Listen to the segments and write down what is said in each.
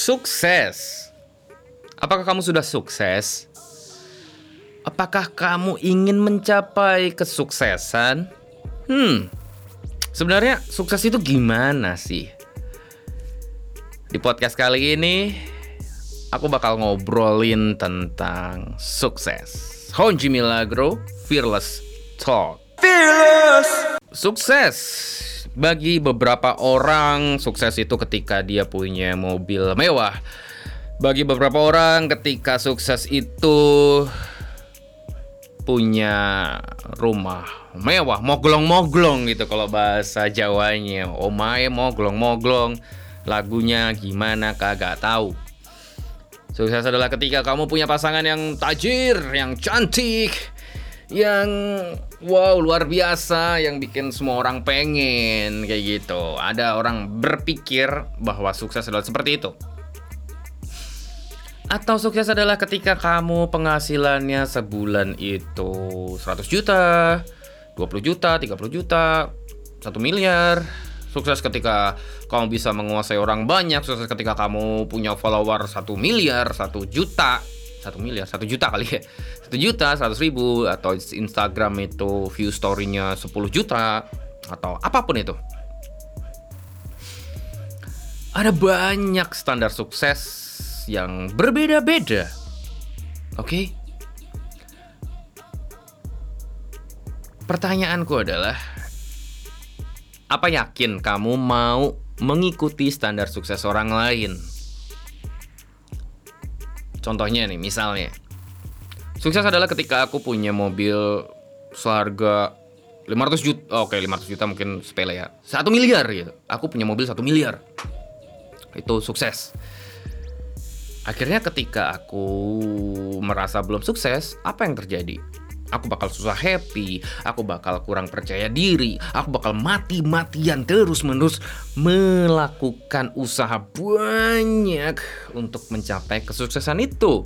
Sukses. Apakah kamu sudah sukses? Apakah kamu ingin mencapai kesuksesan? Hmm. Sebenarnya sukses itu gimana sih? Di podcast kali ini aku bakal ngobrolin tentang sukses. Honji Milagro, Fearless Talk. Fearless. Sukses bagi beberapa orang sukses itu ketika dia punya mobil mewah. Bagi beberapa orang ketika sukses itu punya rumah mewah, moglong-moglong gitu kalau bahasa Jawanya. Omae moglong-moglong. Lagunya gimana kagak tahu. Sukses adalah ketika kamu punya pasangan yang tajir, yang cantik, yang wow luar biasa, yang bikin semua orang pengen kayak gitu. Ada orang berpikir bahwa sukses adalah seperti itu. Atau sukses adalah ketika kamu penghasilannya sebulan itu 100 juta, 20 juta, 30 juta, 1 miliar. Sukses ketika kamu bisa menguasai orang banyak, sukses ketika kamu punya follower 1 miliar, 1 juta, 1 miliar, 1 juta kali ya 1 juta, 100 ribu Atau Instagram itu view story-nya 10 juta Atau apa pun itu Ada banyak standar sukses yang berbeda-beda. Oke? Okay? Pertanyaanku adalah apa yakin kamu mau mengikuti standar sukses orang lain? Contohnya nih, misalnya Sukses adalah ketika aku punya mobil seharga 500 juta, oke okay, 500 juta mungkin sepele ya, 1 miliar gitu. Aku punya mobil 1 miliar, itu sukses. Akhirnya ketika aku merasa belum sukses, apa yang terjadi? Aku bakal susah happy, aku bakal kurang percaya diri, aku bakal mati-matian terus-menerus melakukan usaha banyak untuk mencapai kesuksesan itu.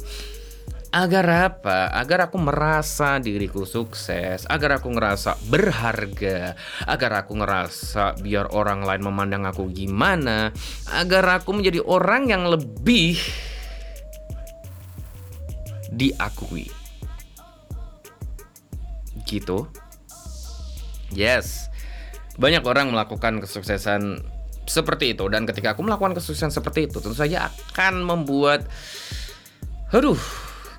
Agar apa? Agar aku merasa diriku sukses, agar aku ngerasa berharga, agar aku ngerasa biar orang lain memandang aku gimana, agar aku menjadi orang yang lebih diakui. Gitu. Yes. Banyak orang melakukan kesuksesan seperti itu dan ketika aku melakukan kesuksesan seperti itu tentu saja akan membuat aduh,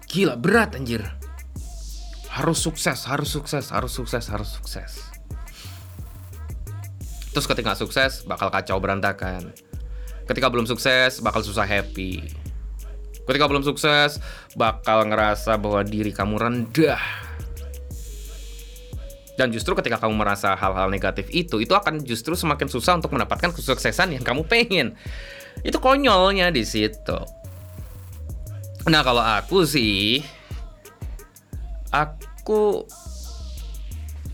gila berat anjir. Harus sukses, harus sukses, harus sukses, harus sukses. Terus ketika sukses bakal kacau berantakan. Ketika belum sukses bakal susah happy Ketika belum sukses, bakal ngerasa bahwa diri kamu rendah. Dan justru ketika kamu merasa hal-hal negatif itu, itu akan justru semakin susah untuk mendapatkan kesuksesan yang kamu pengen. Itu konyolnya di situ. Nah, kalau aku sih aku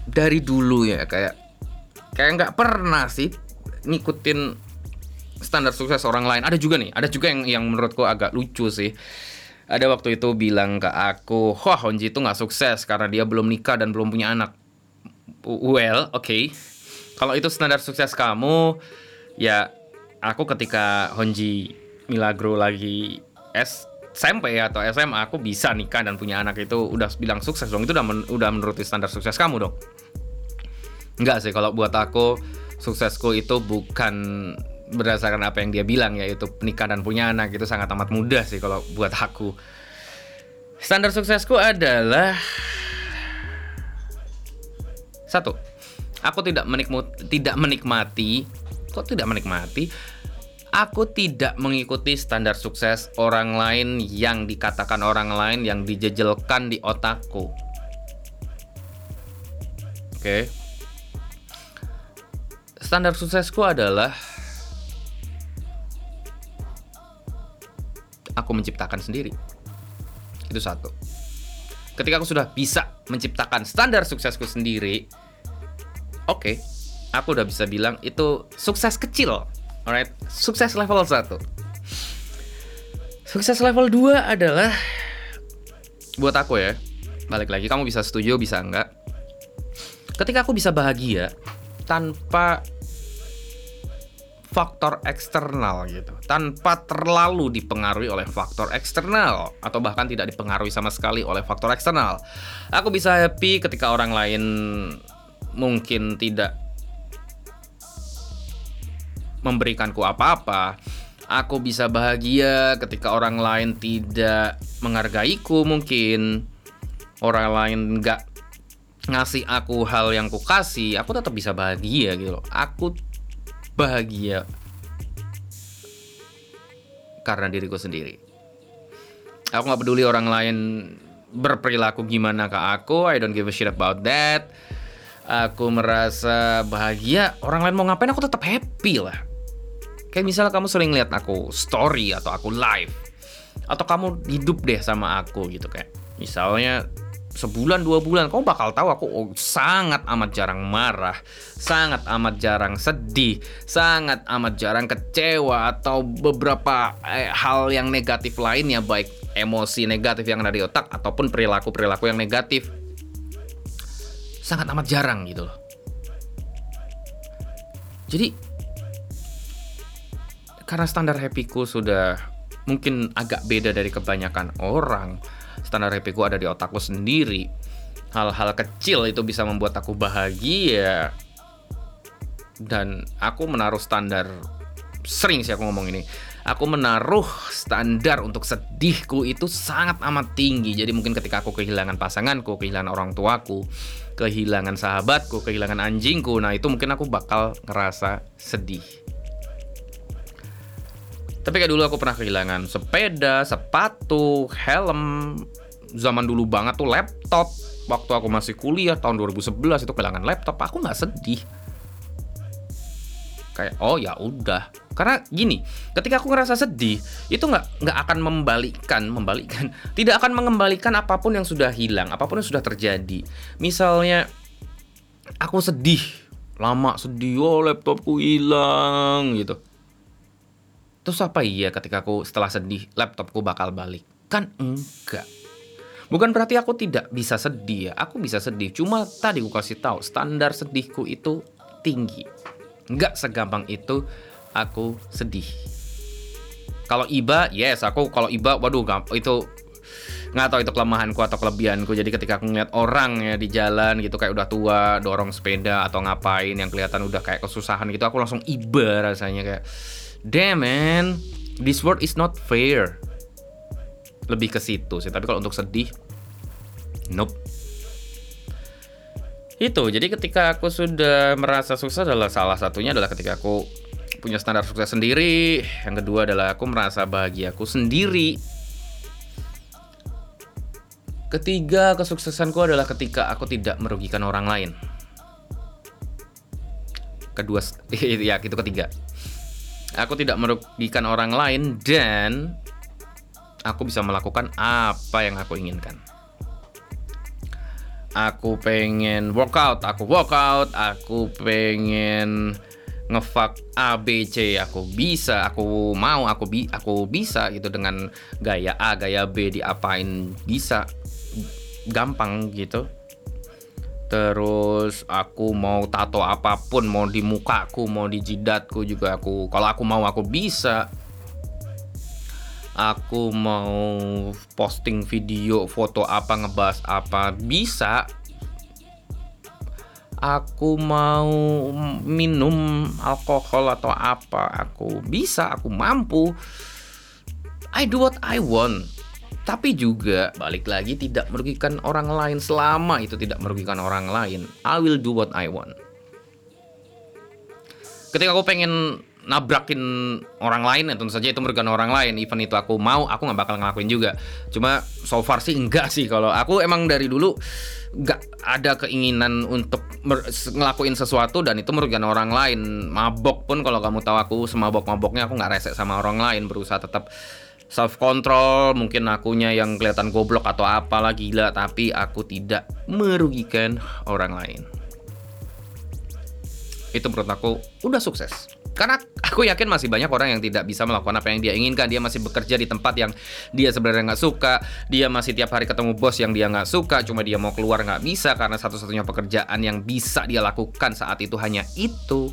dari dulu ya kayak kayak nggak pernah sih ngikutin standar sukses orang lain. Ada juga nih, ada juga yang yang menurutku agak lucu sih. Ada waktu itu bilang ke aku, wah Honji itu nggak sukses karena dia belum nikah dan belum punya anak. Well, oke. Okay. Kalau itu standar sukses kamu, ya aku ketika Honji Milagro lagi S SMP atau SMA aku bisa nikah dan punya anak itu udah bilang sukses dong itu udah men udah menuruti standar sukses kamu dong Enggak sih kalau buat aku suksesku itu bukan berdasarkan apa yang dia bilang yaitu menikah dan punya anak itu sangat amat mudah sih kalau buat aku. Standar suksesku adalah satu, aku tidak menikmati, tidak menikmati, kok tidak menikmati? Aku tidak mengikuti standar sukses orang lain yang dikatakan orang lain yang dijejelkan di otakku. Oke. Okay. Standar suksesku adalah aku menciptakan sendiri. Itu satu. Ketika aku sudah bisa menciptakan standar suksesku sendiri, oke, okay, aku udah bisa bilang itu sukses kecil. Alright, sukses level 1. Sukses level 2 adalah buat aku ya. Balik lagi kamu bisa setuju bisa enggak. Ketika aku bisa bahagia tanpa faktor eksternal gitu tanpa terlalu dipengaruhi oleh faktor eksternal atau bahkan tidak dipengaruhi sama sekali oleh faktor eksternal aku bisa happy ketika orang lain mungkin tidak memberikanku apa-apa aku bisa bahagia ketika orang lain tidak menghargaiku mungkin orang lain nggak ngasih aku hal yang ku kasih aku tetap bisa bahagia gitu loh aku bahagia karena diriku sendiri. Aku nggak peduli orang lain berperilaku gimana ke aku, I don't give a shit about that. Aku merasa bahagia, orang lain mau ngapain aku tetap happy lah. Kayak misalnya kamu sering lihat aku story atau aku live atau kamu hidup deh sama aku gitu kayak. Misalnya sebulan dua bulan kamu bakal tahu aku oh, sangat amat jarang marah sangat amat jarang sedih sangat amat jarang kecewa atau beberapa eh, hal yang negatif lainnya baik emosi negatif yang ada di otak ataupun perilaku perilaku yang negatif sangat amat jarang gitu loh. Jadi karena standar happyku sudah mungkin agak beda dari kebanyakan orang standar happy gue ada di otakku sendiri. Hal-hal kecil itu bisa membuat aku bahagia. Dan aku menaruh standar sering sih aku ngomong ini aku menaruh standar untuk sedihku itu sangat amat tinggi jadi mungkin ketika aku kehilangan pasanganku kehilangan orang tuaku kehilangan sahabatku kehilangan anjingku nah itu mungkin aku bakal ngerasa sedih tapi kayak dulu aku pernah kehilangan sepeda, sepatu, helm. Zaman dulu banget tuh laptop. Waktu aku masih kuliah tahun 2011 itu kehilangan laptop, aku nggak sedih. Kayak oh ya udah. Karena gini, ketika aku ngerasa sedih, itu nggak nggak akan membalikkan, membalikkan, tidak akan mengembalikan apa pun yang sudah hilang, apa pun yang sudah terjadi. Misalnya aku sedih, lama sedih, oh laptopku hilang gitu Terus apa iya ketika aku setelah sedih laptopku bakal balik? Kan enggak. Bukan berarti aku tidak bisa sedih ya. Aku bisa sedih. Cuma tadi aku kasih tahu standar sedihku itu tinggi. Enggak segampang itu aku sedih. Kalau iba, yes aku kalau iba, waduh itu nggak tahu itu kelemahanku atau kelebihanku. Jadi ketika aku ngeliat orang ya di jalan gitu kayak udah tua dorong sepeda atau ngapain yang kelihatan udah kayak kesusahan gitu aku langsung iba rasanya kayak damn man this world is not fair. Lebih ke situ sih tapi kalau untuk sedih nope itu jadi ketika aku sudah merasa sukses adalah salah satunya adalah ketika aku punya standar sukses sendiri. Yang kedua adalah aku merasa bahagia aku sendiri. Ketiga kesuksesanku adalah ketika aku tidak merugikan orang lain. Kedua ya itu ketiga. Aku tidak merugikan orang lain dan aku bisa melakukan apa yang aku inginkan. Aku pengen workout, aku workout, aku pengen ngefuck A B C. Aku bisa aku mau aku bi aku bisa gitu dengan gaya A gaya B diapain bisa. Gampang gitu. Terus aku mau tato apa pun mau di mukaku mau di jidatku juga aku kalau aku mau aku bisa aku mau posting video foto apa ngebahas apa bisa aku mau minum alkohol atau apa aku bisa aku mampu I do what I want tapi juga balik lagi tidak merugikan orang lain selama itu tidak merugikan orang lain. I will do what I want. Ketika aku pengen nabrakin orang lain ya tentu saja itu merugikan orang lain. Even itu aku mau aku nggak bakal ngelakuin juga. Cuma so far sih enggak sih. Kalau aku emang dari dulu nggak ada keinginan untuk ngelakuin sesuatu dan itu merugikan orang lain. Mabok pun kalau kamu tahu aku semabok maboknya aku nggak resek sama orang lain. Berusaha tetap self control mungkin akunya yang kelihatan goblok atau apalah gila. Tapi aku tidak merugikan orang lain. Itu menurut aku udah sukses karena aku yakin masih banyak orang yang tidak bisa melakukan apa yang dia inginkan dia masih bekerja di tempat yang dia sebenarnya nggak suka dia masih tiap hari ketemu bos yang dia nggak suka cuma dia mau keluar nggak bisa karena satu-satunya pekerjaan yang bisa dia lakukan saat itu hanya itu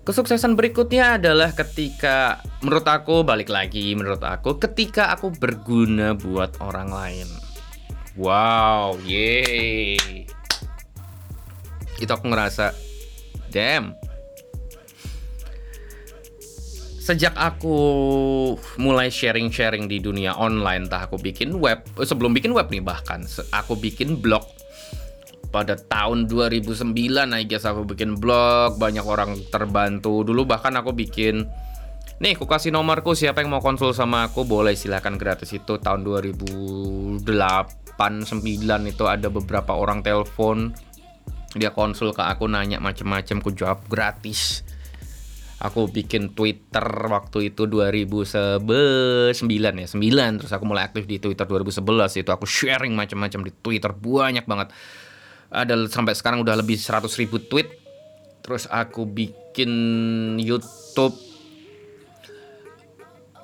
Kesuksesan berikutnya adalah ketika menurut aku balik lagi menurut aku ketika aku berguna buat orang lain. Wow, yeay. Itu aku ngerasa damn. Sejak aku mulai sharing-sharing di dunia online, entah aku bikin web, eh, sebelum bikin web nih bahkan, aku bikin blog. Pada tahun 2009 I guess aku bikin blog banyak orang terbantu. Dulu bahkan aku bikin nih aku kasih nomorku siapa yang mau konsul sama aku boleh silahkan gratis. Itu tahun 2008 9 itu ada beberapa orang telepon dia konsul ke aku nanya macem-macem aku jawab gratis. Aku bikin Twitter waktu itu 2009 ya 9 terus aku mulai aktif di Twitter 2011 itu aku sharing macam-macam di Twitter banyak banget. Ada sampai sekarang udah lebih 100 ribu tweet. Terus aku bikin YouTube.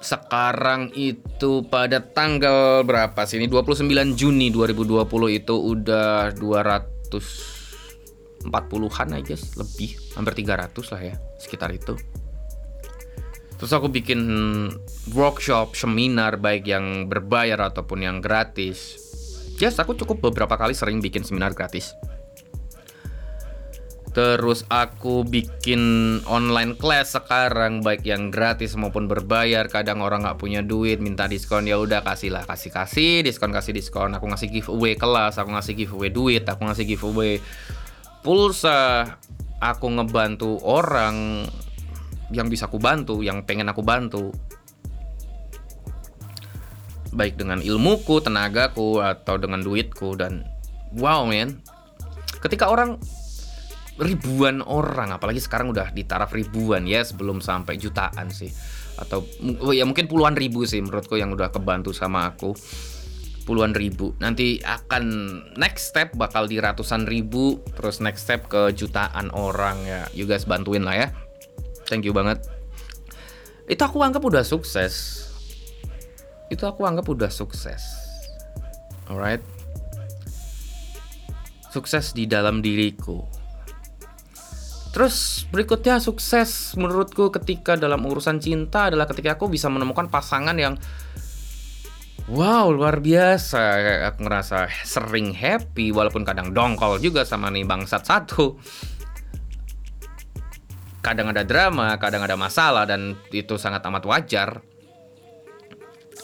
Sekarang itu pada tanggal berapa sih ini? 29 Juni 2020 itu udah 240-an aja lebih hampir 300 lah ya sekitar itu Terus aku bikin workshop, seminar baik yang berbayar ataupun yang gratis Yes, aku cukup beberapa kali sering bikin seminar gratis. Terus aku bikin online class sekarang baik yang gratis maupun berbayar. Kadang orang nggak punya duit minta diskon ya udah kasih lah kasih kasih diskon kasih diskon. Aku ngasih giveaway kelas, aku ngasih giveaway duit, aku ngasih giveaway pulsa. Aku ngebantu orang yang bisa aku bantu, yang pengen aku bantu baik dengan ilmuku, tenagaku atau dengan duitku dan wow men. Ketika orang ribuan orang apalagi sekarang udah di taraf ribuan ya sebelum sampai jutaan sih atau oh ya mungkin puluhan ribu sih menurutku yang udah kebantu sama aku puluhan ribu nanti akan next step bakal di ratusan ribu terus next step ke jutaan orang ya you guys bantuin lah ya thank you banget itu aku anggap udah sukses itu aku anggap udah sukses. Alright. Sukses di dalam diriku. Terus berikutnya sukses menurutku ketika dalam urusan cinta adalah ketika aku bisa menemukan pasangan yang Wow luar biasa. Aku ngerasa sering happy Walaupun kadang dongkol juga sama nih bangsat satu. Kadang ada drama, kadang ada masalah Dan itu sangat amat wajar.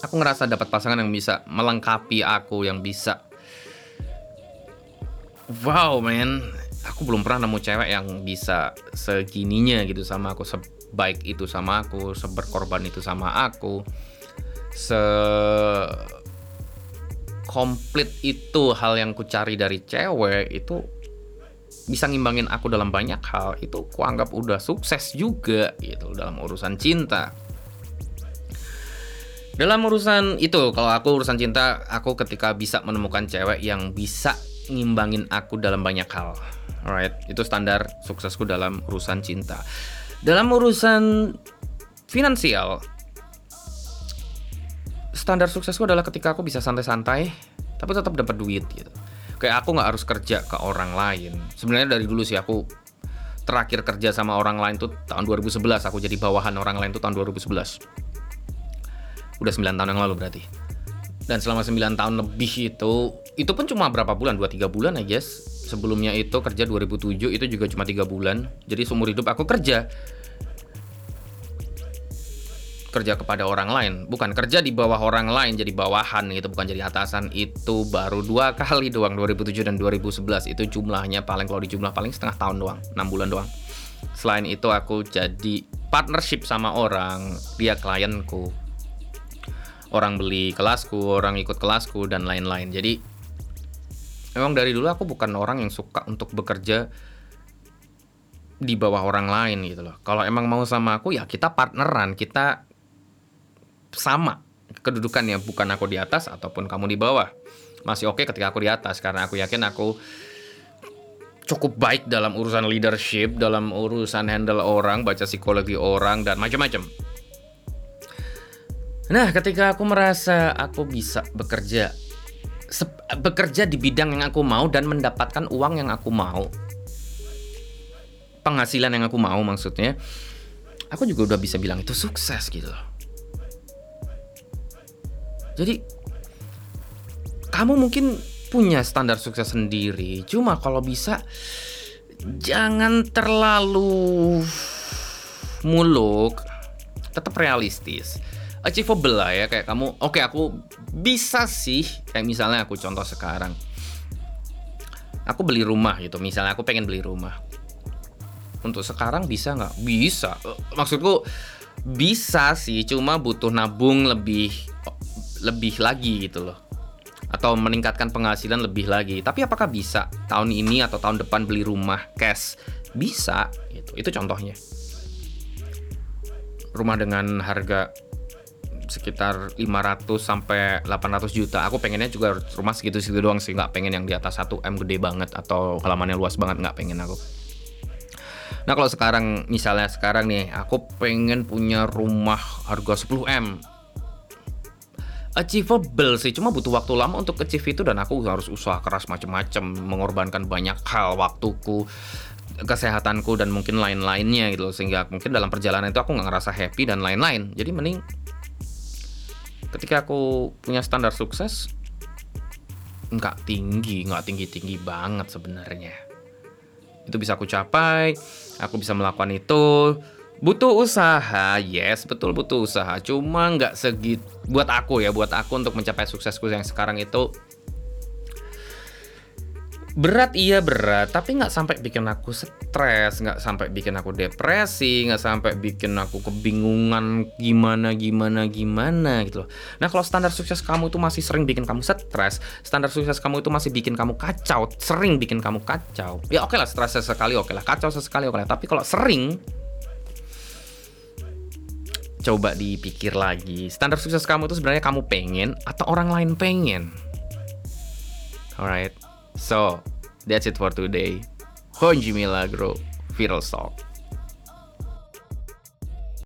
Aku ngerasa dapat pasangan yang bisa melengkapi aku yang bisa. Wow man. Aku belum pernah nemu cewek yang bisa segininya gitu sama aku sebaik itu sama aku seberkorban itu sama aku se komplit itu hal yang ku cari dari cewek itu bisa ngimbangin aku dalam banyak hal itu kuanggap udah sukses juga gitu dalam urusan cinta dalam urusan itu, kalau aku urusan cinta, aku ketika bisa menemukan cewek yang bisa ngimbangin aku dalam banyak hal. Alright, itu standar suksesku dalam urusan cinta. Dalam urusan finansial, standar suksesku adalah ketika aku bisa santai-santai, tapi tetap dapat duit gitu. Kayak aku nggak harus kerja ke orang lain. Sebenarnya dari dulu sih aku terakhir kerja sama orang lain tuh tahun 2011. Aku jadi bawahan orang lain tuh tahun 2011 udah 9 tahun yang lalu berarti dan selama 9 tahun lebih itu itu pun cuma berapa bulan 2-3 bulan guess sebelumnya itu kerja 2007 itu juga cuma tiga bulan jadi seumur hidup aku kerja kerja kepada orang lain. Bukan kerja di bawah orang lain jadi bawahan gitu bukan jadi atasan. Itu baru dua kali doang 2007 dan 2011 itu jumlahnya paling kalau di jumlah paling setengah tahun doang 6 bulan doang. Selain itu aku jadi partnership sama orang dia klienku. Orang beli kelasku, orang ikut kelasku dan lain-lain. Jadi memang dari dulu aku bukan orang yang suka untuk bekerja di bawah orang lain gitu loh. Kalau emang mau sama aku ya kita partneran, kita sama kedudukannya bukan aku di atas ataupun kamu di bawah. Masih oke ketika aku di atas karena aku yakin aku cukup baik dalam urusan leadership, dalam urusan handle orang, baca psikologi orang dan macam-macam. Nah, ketika aku merasa aku bisa bekerja bekerja di bidang yang aku mau dan mendapatkan uang yang aku mau. penghasilan yang aku mau maksudnya, aku juga udah bisa bilang itu sukses gitu loh. Jadi kamu mungkin punya standar sukses sendiri, cuma kalau bisa jangan terlalu muluk, tetap realistis. Achievable lah ya kayak kamu, oke okay, aku bisa sih kayak misalnya aku contoh sekarang. Aku beli rumah gitu, misalnya aku pengen beli rumah untuk sekarang bisa nggak? Bisa. Maksudku bisa sih, cuma butuh nabung lebih lebih lagi gitu loh. Atau meningkatkan penghasilan lebih lagi. Tapi apakah bisa tahun ini atau tahun depan beli rumah cash? Bisa gitu. Itu contohnya. Rumah dengan harga sekitar 500 sampai 800 juta. Aku pengennya juga rumah segitu-segitu doang sih, nggak pengen yang di atas 1 M gede banget atau halamannya luas banget nggak pengen aku. Nah kalau sekarang misalnya sekarang nih aku pengen punya rumah harga 10 m achievable sih cuma butuh waktu lama untuk achieve itu dan aku harus usaha keras macam-macam mengorbankan banyak hal waktuku kesehatanku dan mungkin lain-lainnya gitu sehingga mungkin dalam perjalanan itu aku nggak ngerasa happy dan lain-lain. Jadi mending ketika aku punya standar sukses nggak tinggi nggak tinggi tinggi banget sebenarnya. Itu bisa aku capai aku bisa melakukan itu butuh usaha yes betul butuh usaha. Cuma nggak segit buat aku ya buat aku untuk mencapai suksesku yang sekarang itu berat iya berat tapi nggak sampai bikin aku stres nggak sampai bikin aku depresi nggak sampai bikin aku kebingungan gimana gimana gimana gitu loh. Nah kalau standar sukses kamu itu masih sering bikin kamu stres standar sukses kamu itu masih bikin kamu kacau sering bikin kamu kacau. Ya oke okay lah stres sesekali oke okay lah kacau sesekali oke okay lah. Tapi kalau sering coba dipikir lagi standar sukses kamu itu sebenarnya kamu pengen atau orang lain pengen alright So, that's it for today. Honji Milagro, Viral Talk.